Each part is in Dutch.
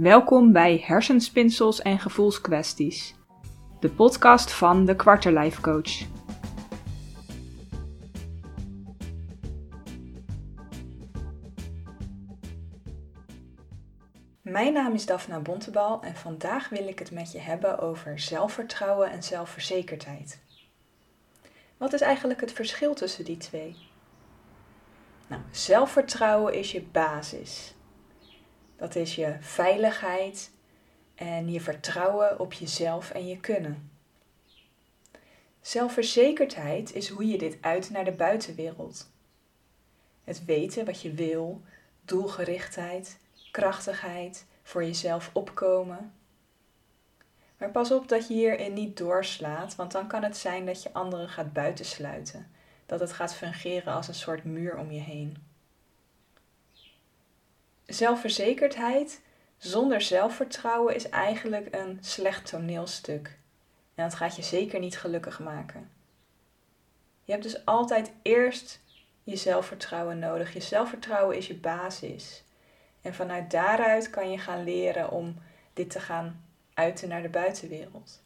Welkom bij Hersenspinsels en Gevoelskwesties, de podcast van de Quarterlife Coach. Mijn naam is Daphna Bontebal en vandaag wil ik het met je hebben over zelfvertrouwen en zelfverzekerdheid. Wat is eigenlijk het verschil tussen die twee? Nou, zelfvertrouwen is je basis. Dat is je veiligheid en je vertrouwen op jezelf en je kunnen. Zelfverzekerdheid is hoe je dit uit naar de buitenwereld. Het weten wat je wil, doelgerichtheid, krachtigheid, voor jezelf opkomen. Maar pas op dat je hierin niet doorslaat, want dan kan het zijn dat je anderen gaat buitensluiten. Dat het gaat fungeren als een soort muur om je heen. Zelfverzekerdheid zonder zelfvertrouwen is eigenlijk een slecht toneelstuk. En dat gaat je zeker niet gelukkig maken. Je hebt dus altijd eerst je zelfvertrouwen nodig. Je zelfvertrouwen is je basis. En vanuit daaruit kan je gaan leren om dit te gaan uiten naar de buitenwereld.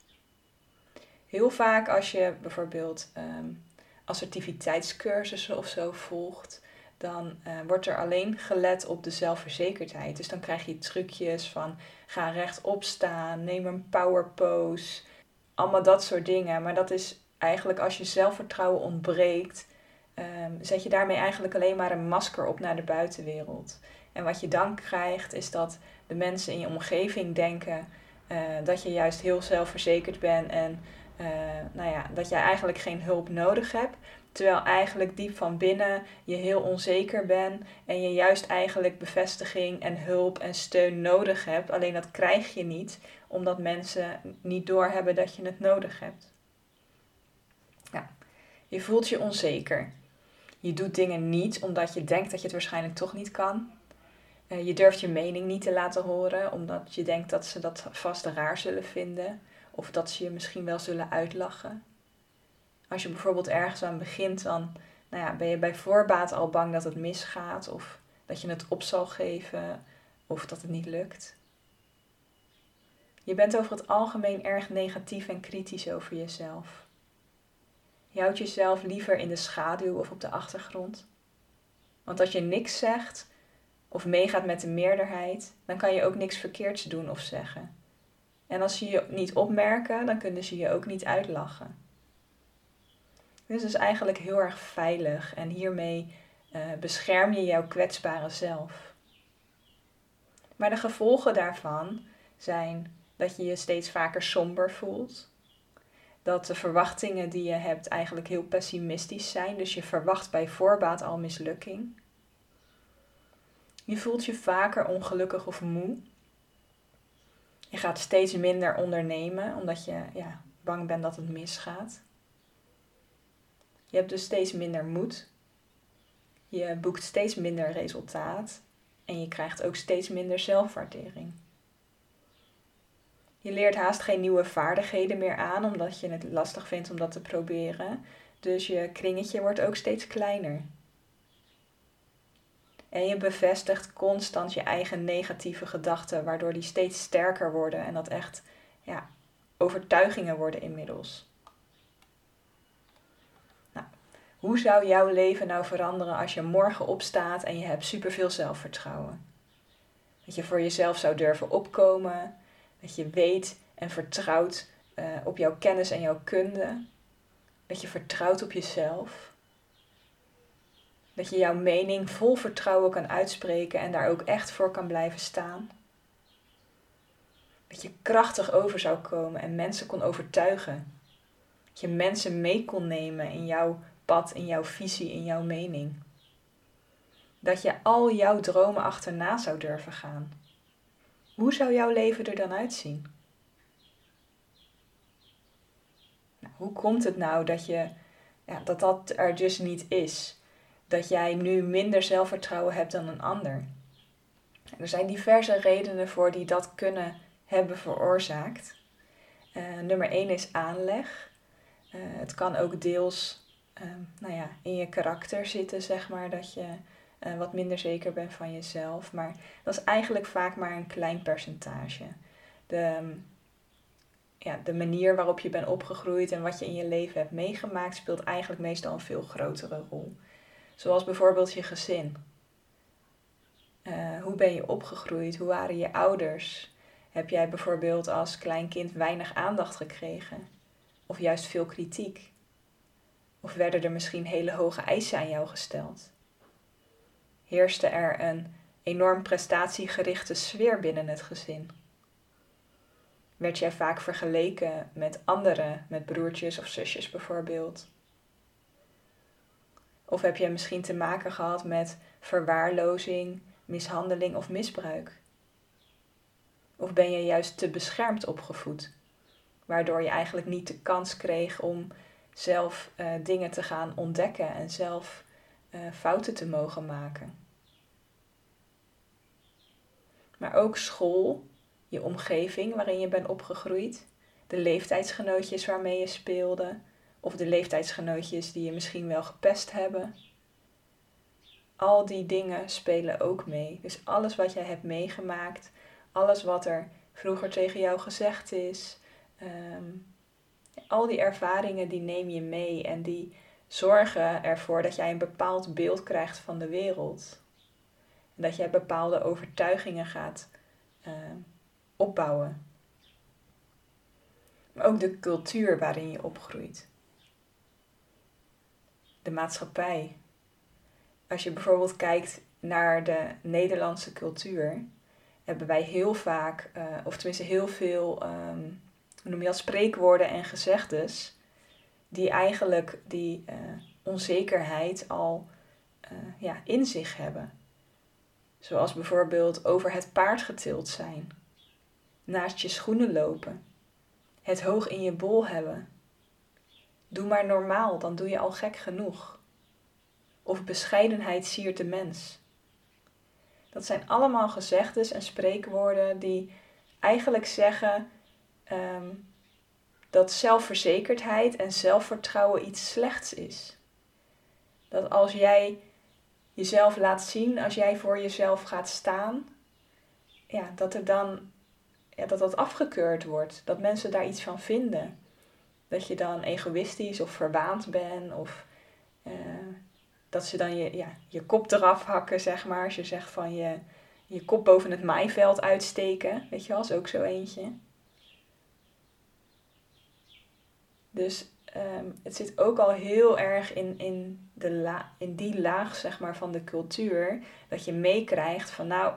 Heel vaak als je bijvoorbeeld um, assertiviteitscursussen of zo volgt, dan uh, wordt er alleen gelet op de zelfverzekerdheid. Dus dan krijg je trucjes van ga rechtop staan, neem een power pose, allemaal dat soort dingen. Maar dat is eigenlijk als je zelfvertrouwen ontbreekt, um, zet je daarmee eigenlijk alleen maar een masker op naar de buitenwereld. En wat je dan krijgt is dat de mensen in je omgeving denken uh, dat je juist heel zelfverzekerd bent en uh, nou ja, dat jij eigenlijk geen hulp nodig hebt. Terwijl eigenlijk diep van binnen je heel onzeker bent en je juist eigenlijk bevestiging en hulp en steun nodig hebt. Alleen dat krijg je niet omdat mensen niet doorhebben dat je het nodig hebt. Ja, je voelt je onzeker. Je doet dingen niet omdat je denkt dat je het waarschijnlijk toch niet kan. Eh, je durft je mening niet te laten horen omdat je denkt dat ze dat vast raar zullen vinden of dat ze je misschien wel zullen uitlachen. Als je bijvoorbeeld ergens aan begint, dan nou ja, ben je bij voorbaat al bang dat het misgaat of dat je het op zal geven of dat het niet lukt. Je bent over het algemeen erg negatief en kritisch over jezelf. Je houdt jezelf liever in de schaduw of op de achtergrond. Want als je niks zegt of meegaat met de meerderheid, dan kan je ook niks verkeerds doen of zeggen. En als ze je niet opmerken, dan kunnen ze je ook niet uitlachen. Dus het is eigenlijk heel erg veilig en hiermee uh, bescherm je jouw kwetsbare zelf. Maar de gevolgen daarvan zijn dat je je steeds vaker somber voelt. Dat de verwachtingen die je hebt eigenlijk heel pessimistisch zijn. Dus je verwacht bij voorbaat al mislukking. Je voelt je vaker ongelukkig of moe. Je gaat steeds minder ondernemen omdat je ja, bang bent dat het misgaat. Je hebt dus steeds minder moed. Je boekt steeds minder resultaat. En je krijgt ook steeds minder zelfwaardering. Je leert haast geen nieuwe vaardigheden meer aan omdat je het lastig vindt om dat te proberen. Dus je kringetje wordt ook steeds kleiner. En je bevestigt constant je eigen negatieve gedachten, waardoor die steeds sterker worden en dat echt ja, overtuigingen worden inmiddels. Nou, hoe zou jouw leven nou veranderen als je morgen opstaat en je hebt superveel zelfvertrouwen? Dat je voor jezelf zou durven opkomen, dat je weet en vertrouwt uh, op jouw kennis en jouw kunde, dat je vertrouwt op jezelf dat je jouw mening vol vertrouwen kan uitspreken en daar ook echt voor kan blijven staan. Dat je krachtig over zou komen en mensen kon overtuigen. Dat je mensen mee kon nemen in jouw pad, in jouw visie, in jouw mening. Dat je al jouw dromen achterna zou durven gaan. Hoe zou jouw leven er dan uitzien? Nou, hoe komt het nou dat, je, ja, dat dat er dus niet is? Dat jij nu minder zelfvertrouwen hebt dan een ander. Er zijn diverse redenen voor die dat kunnen hebben veroorzaakt. Uh, nummer 1 is aanleg. Uh, het kan ook deels uh, nou ja, in je karakter zitten, zeg maar, dat je uh, wat minder zeker bent van jezelf. Maar dat is eigenlijk vaak maar een klein percentage. De, ja, de manier waarop je bent opgegroeid en wat je in je leven hebt meegemaakt, speelt eigenlijk meestal een veel grotere rol. Zoals bijvoorbeeld je gezin. Uh, hoe ben je opgegroeid? Hoe waren je ouders? Heb jij bijvoorbeeld als klein kind weinig aandacht gekregen? Of juist veel kritiek? Of werden er misschien hele hoge eisen aan jou gesteld? Heerste er een enorm prestatiegerichte sfeer binnen het gezin? Werd jij vaak vergeleken met anderen, met broertjes of zusjes bijvoorbeeld? Of heb jij misschien te maken gehad met verwaarlozing, mishandeling of misbruik? Of ben je juist te beschermd opgevoed, waardoor je eigenlijk niet de kans kreeg om zelf uh, dingen te gaan ontdekken en zelf uh, fouten te mogen maken? Maar ook school, je omgeving waarin je bent opgegroeid, de leeftijdsgenootjes waarmee je speelde, of de leeftijdsgenootjes die je misschien wel gepest hebben. Al die dingen spelen ook mee. Dus alles wat jij hebt meegemaakt, alles wat er vroeger tegen jou gezegd is, ehm, al die ervaringen die neem je mee en die zorgen ervoor dat jij een bepaald beeld krijgt van de wereld. En dat jij bepaalde overtuigingen gaat ehm, opbouwen. Maar ook de cultuur waarin je opgroeit. De maatschappij. Als je bijvoorbeeld kijkt naar de Nederlandse cultuur, hebben wij heel vaak, uh, of tenminste heel veel, um, hoe noem je dat, spreekwoorden en gezegdes, die eigenlijk die uh, onzekerheid al uh, ja, in zich hebben. Zoals bijvoorbeeld over het paard getild zijn, naast je schoenen lopen, het hoog in je bol hebben. Doe maar normaal, dan doe je al gek genoeg. Of bescheidenheid siert de mens. Dat zijn allemaal gezegdes en spreekwoorden die eigenlijk zeggen um, dat zelfverzekerdheid en zelfvertrouwen iets slechts is. Dat als jij jezelf laat zien, als jij voor jezelf gaat staan, ja, dat er dan ja, dat dat afgekeurd wordt, dat mensen daar iets van vinden. Dat je dan egoïstisch of verwaand bent of uh, dat ze dan je, ja, je kop eraf hakken, zeg maar. Als je zegt van je, je kop boven het maaiveld uitsteken. Weet je wel, is ook zo eentje. Dus um, het zit ook al heel erg in, in, de la, in die laag zeg maar, van de cultuur. Dat je meekrijgt van nou,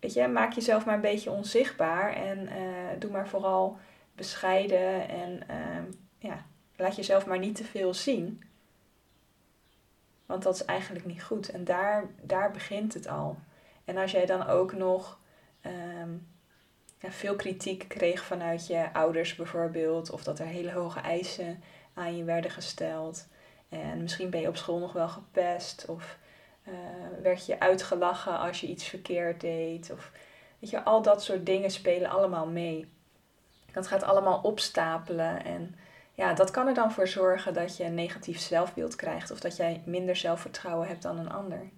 weet je, maak jezelf maar een beetje onzichtbaar. En uh, doe maar vooral bescheiden. En uh, ja, laat jezelf maar niet te veel zien. Want dat is eigenlijk niet goed. En daar, daar begint het al. En als jij dan ook nog um, ja, veel kritiek kreeg vanuit je ouders bijvoorbeeld, of dat er hele hoge eisen aan je werden gesteld. En misschien ben je op school nog wel gepest, of uh, werd je uitgelachen als je iets verkeerd deed. Of weet je, al dat soort dingen spelen allemaal mee. Dat gaat allemaal opstapelen en ja, dat kan er dan voor zorgen dat je een negatief zelfbeeld krijgt of dat jij minder zelfvertrouwen hebt dan een ander.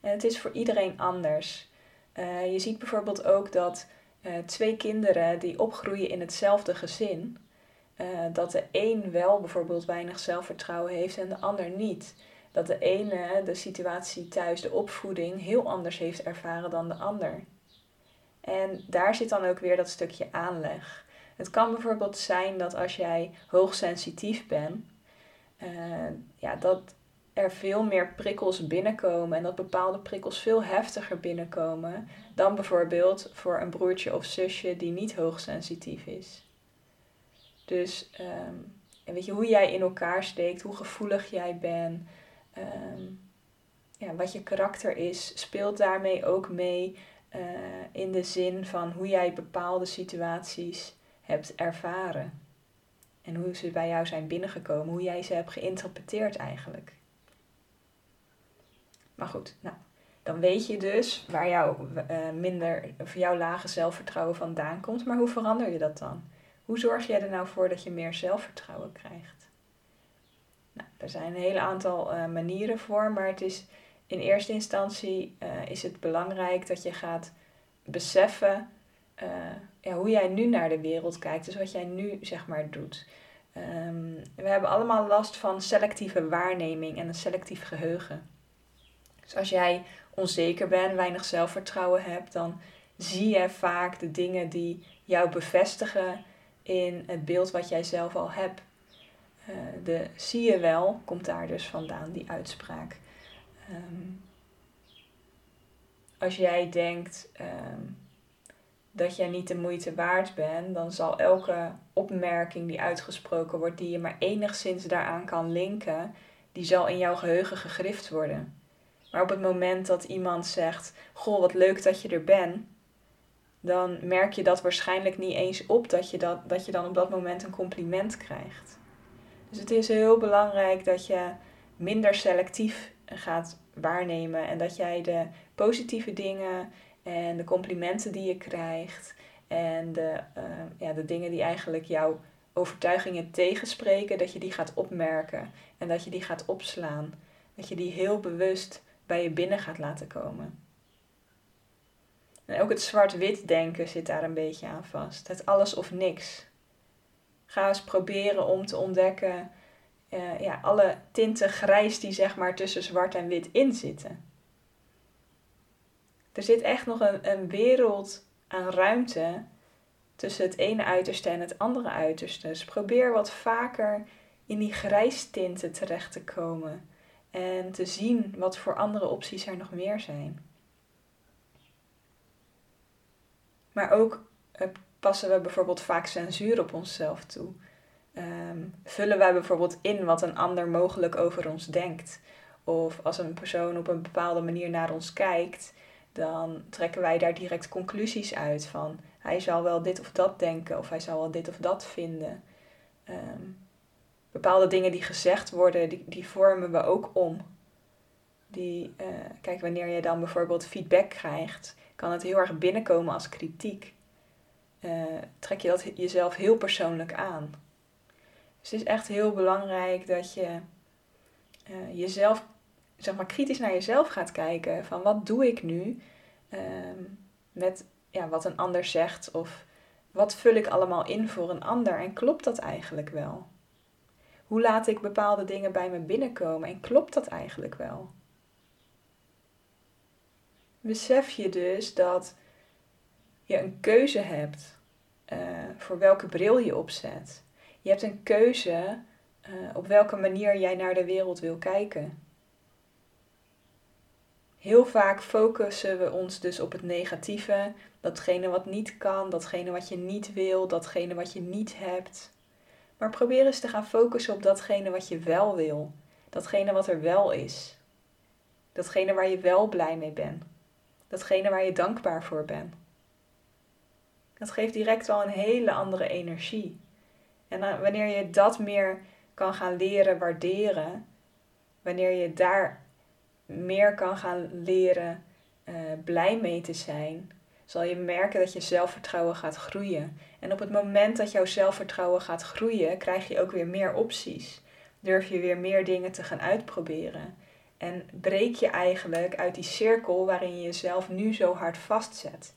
En het is voor iedereen anders. Uh, je ziet bijvoorbeeld ook dat uh, twee kinderen die opgroeien in hetzelfde gezin, uh, dat de een wel bijvoorbeeld weinig zelfvertrouwen heeft en de ander niet. Dat de ene de situatie thuis, de opvoeding, heel anders heeft ervaren dan de ander. En daar zit dan ook weer dat stukje aanleg. Het kan bijvoorbeeld zijn dat als jij hoogsensitief bent, uh, ja, dat er veel meer prikkels binnenkomen en dat bepaalde prikkels veel heftiger binnenkomen dan bijvoorbeeld voor een broertje of zusje die niet hoogsensitief is. Dus um, en weet je, hoe jij in elkaar steekt, hoe gevoelig jij bent, um, ja, wat je karakter is, speelt daarmee ook mee uh, in de zin van hoe jij bepaalde situaties hebt ervaren. En hoe ze bij jou zijn binnengekomen, hoe jij ze hebt geïnterpreteerd eigenlijk. Maar goed, nou, dan weet je dus waar jouw uh, minder, of jouw lage zelfvertrouwen vandaan komt. Maar hoe verander je dat dan? Hoe zorg jij er nou voor dat je meer zelfvertrouwen krijgt? Nou, er zijn een hele aantal uh, manieren voor, maar het is in eerste instantie uh, is het belangrijk dat je gaat beseffen uh, ja, hoe jij nu naar de wereld kijkt. Dus wat jij nu zeg maar doet. Um, we hebben allemaal last van selectieve waarneming en een selectief geheugen. Dus als jij onzeker bent, weinig zelfvertrouwen hebt, dan zie je vaak de dingen die jou bevestigen in het beeld wat jij zelf al hebt. Uh, de zie je wel, komt daar dus vandaan, die uitspraak. Um, als jij denkt um, dat jij niet de moeite waard bent, dan zal elke opmerking die uitgesproken wordt, die je maar enigszins daaraan kan linken, die zal in jouw geheugen gegrift worden. Maar op het moment dat iemand zegt: Goh, wat leuk dat je er bent, dan merk je dat waarschijnlijk niet eens op dat je, dat, dat je dan op dat moment een compliment krijgt. Dus het is heel belangrijk dat je minder selectief gaat waarnemen en dat jij de positieve dingen en de complimenten die je krijgt en de, uh, ja, de dingen die eigenlijk jouw overtuigingen tegenspreken, dat je die gaat opmerken en dat je die gaat opslaan. Dat je die heel bewust bij je binnen gaat laten komen. En ook het zwart-wit denken zit daar een beetje aan vast. Het alles of niks. Ga eens proberen om te ontdekken uh, ja, alle tinten grijs die zeg maar tussen zwart en wit in zitten. Er zit echt nog een, een wereld aan ruimte tussen het ene uiterste en het andere uiterste. Dus probeer wat vaker in die grijstinten terecht te komen en te zien wat voor andere opties er nog meer zijn. Maar ook uh, passen we bijvoorbeeld vaak censuur op onszelf toe. Um, vullen wij bijvoorbeeld in wat een ander mogelijk over ons denkt. Of als een persoon op een bepaalde manier naar ons kijkt, dan trekken wij daar direct conclusies uit van hij zal wel dit of dat denken of hij zal wel dit of dat vinden. Um, bepaalde dingen die gezegd worden, die, die vormen we ook om. Die, uh, kijk, wanneer je dan bijvoorbeeld feedback krijgt, kan het heel erg binnenkomen als kritiek. Uh, trek je dat jezelf heel persoonlijk aan. Dus het is echt heel belangrijk dat je uh, jezelf, zeg maar, kritisch naar jezelf gaat kijken. Van wat doe ik nu um, met ja, wat een ander zegt? Of wat vul ik allemaal in voor een ander? En klopt dat eigenlijk wel? Hoe laat ik bepaalde dingen bij me binnenkomen? En klopt dat eigenlijk wel? Besef je dus dat je een keuze hebt uh, voor welke bril je opzet. Je hebt een keuze uh, op welke manier jij naar de wereld wil kijken. Heel vaak focussen we ons dus op het negatieve, datgene wat niet kan, datgene wat je niet wil, datgene wat je niet hebt. Maar probeer eens te gaan focussen op datgene wat je wel wil, datgene wat er wel is, datgene waar je wel blij mee bent, datgene waar je dankbaar voor bent. Dat geeft direct al een hele andere energie. En wanneer je dat meer kan gaan leren waarderen, wanneer je daar meer kan gaan leren uh, blij mee te zijn, zal je merken dat je zelfvertrouwen gaat groeien. En op het moment dat jouw zelfvertrouwen gaat groeien, krijg je ook weer meer opties. Durf je weer meer dingen te gaan uitproberen. En breek je eigenlijk uit die cirkel waarin je jezelf nu zo hard vastzet.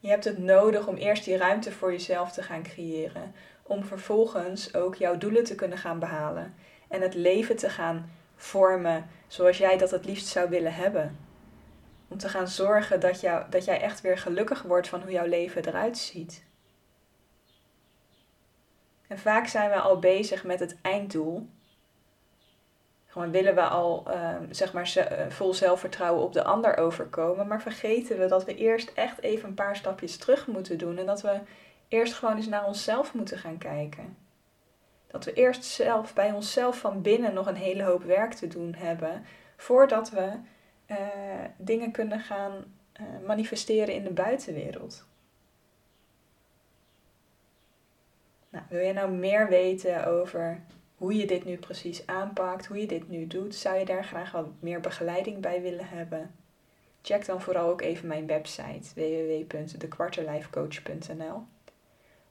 Je hebt het nodig om eerst die ruimte voor jezelf te gaan creëren, om vervolgens ook jouw doelen te kunnen gaan behalen en het leven te gaan vormen zoals jij dat het liefst zou willen hebben. Om te gaan zorgen dat, jou, dat jij echt weer gelukkig wordt van hoe jouw leven eruit ziet. En vaak zijn we al bezig met het einddoel. Gewoon willen we al ehm, zeg maar eh, vol zelfvertrouwen op de ander overkomen, maar vergeten we dat we eerst echt even een paar stapjes terug moeten doen en dat we eerst gewoon eens naar onszelf moeten gaan kijken. Dat we eerst zelf bij onszelf van binnen nog een hele hoop werk te doen hebben voordat we uh, dingen kunnen gaan uh, manifesteren in de buitenwereld. Nou, wil je nou meer weten over hoe je dit nu precies aanpakt, hoe je dit nu doet, zou je daar graag wat meer begeleiding bij willen hebben? Check dan vooral ook even mijn website www.dekwarterlifecoach.nl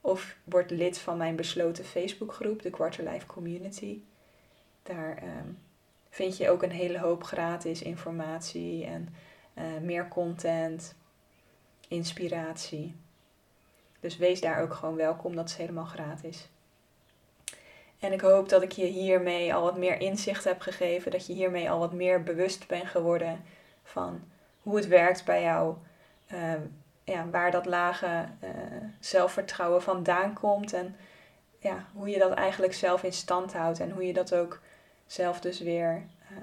Of word lid van mijn besloten Facebookgroep, de Quarterlife Community. Daar ehm, vind je ook een hele hoop gratis informatie en uh, meer content, inspiratie. Dus wees daar ook gewoon welkom, dat is helemaal gratis. En ik hoop dat ik je hiermee al wat meer inzicht heb gegeven, dat je hiermee al wat meer bewust bent geworden van hoe het werkt bij jou, uh, ja, waar dat lage uh, zelfvertrouwen vandaan komt en ja, hoe je dat eigenlijk zelf in stand houdt en hoe je dat ook zelf dus weer, uh,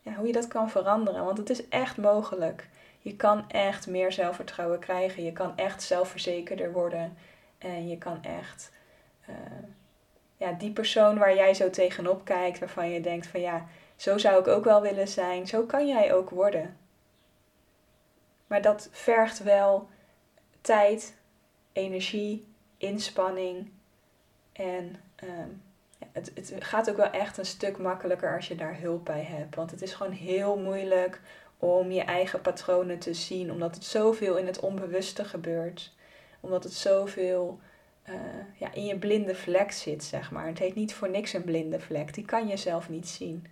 ja, hoe je dat kan veranderen. Want het is echt mogelijk. Je kan echt meer zelfvertrouwen krijgen. Je kan echt zelfverzekerder worden. En je kan echt uh, ja, die persoon waar jij zo tegenop kijkt, waarvan je denkt van ja, zo zou ik ook wel willen zijn, zo kan jij ook worden. Maar dat vergt wel tijd, energie, inspanning en um, het, het gaat ook wel echt een stuk makkelijker als je daar hulp bij hebt. Want het is gewoon heel moeilijk om je eigen patronen te zien, omdat het zoveel in het onbewuste gebeurt. Omdat het zoveel uh, ja, in je blinde vlek zit, zeg maar. Het heet niet voor niks een blinde vlek, die kan je zelf niet zien.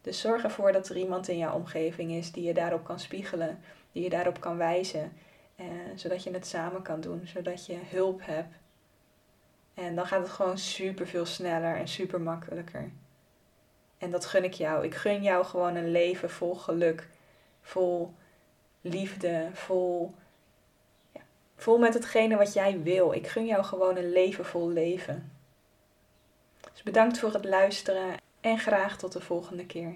Dus zorg ervoor dat er iemand in jouw omgeving is die je daarop kan spiegelen, die je daarop kan wijzen, uh, zodat je het samen kan doen, zodat je hulp hebt. En dan gaat het gewoon super veel sneller en super makkelijker. En dat gun ik jou. Ik gun jou gewoon een leven vol geluk, vol liefde, vol, vol met hetgene wat jij wil. Ik gun jou gewoon een leven vol leven. Dus bedankt voor het luisteren en graag tot de volgende keer.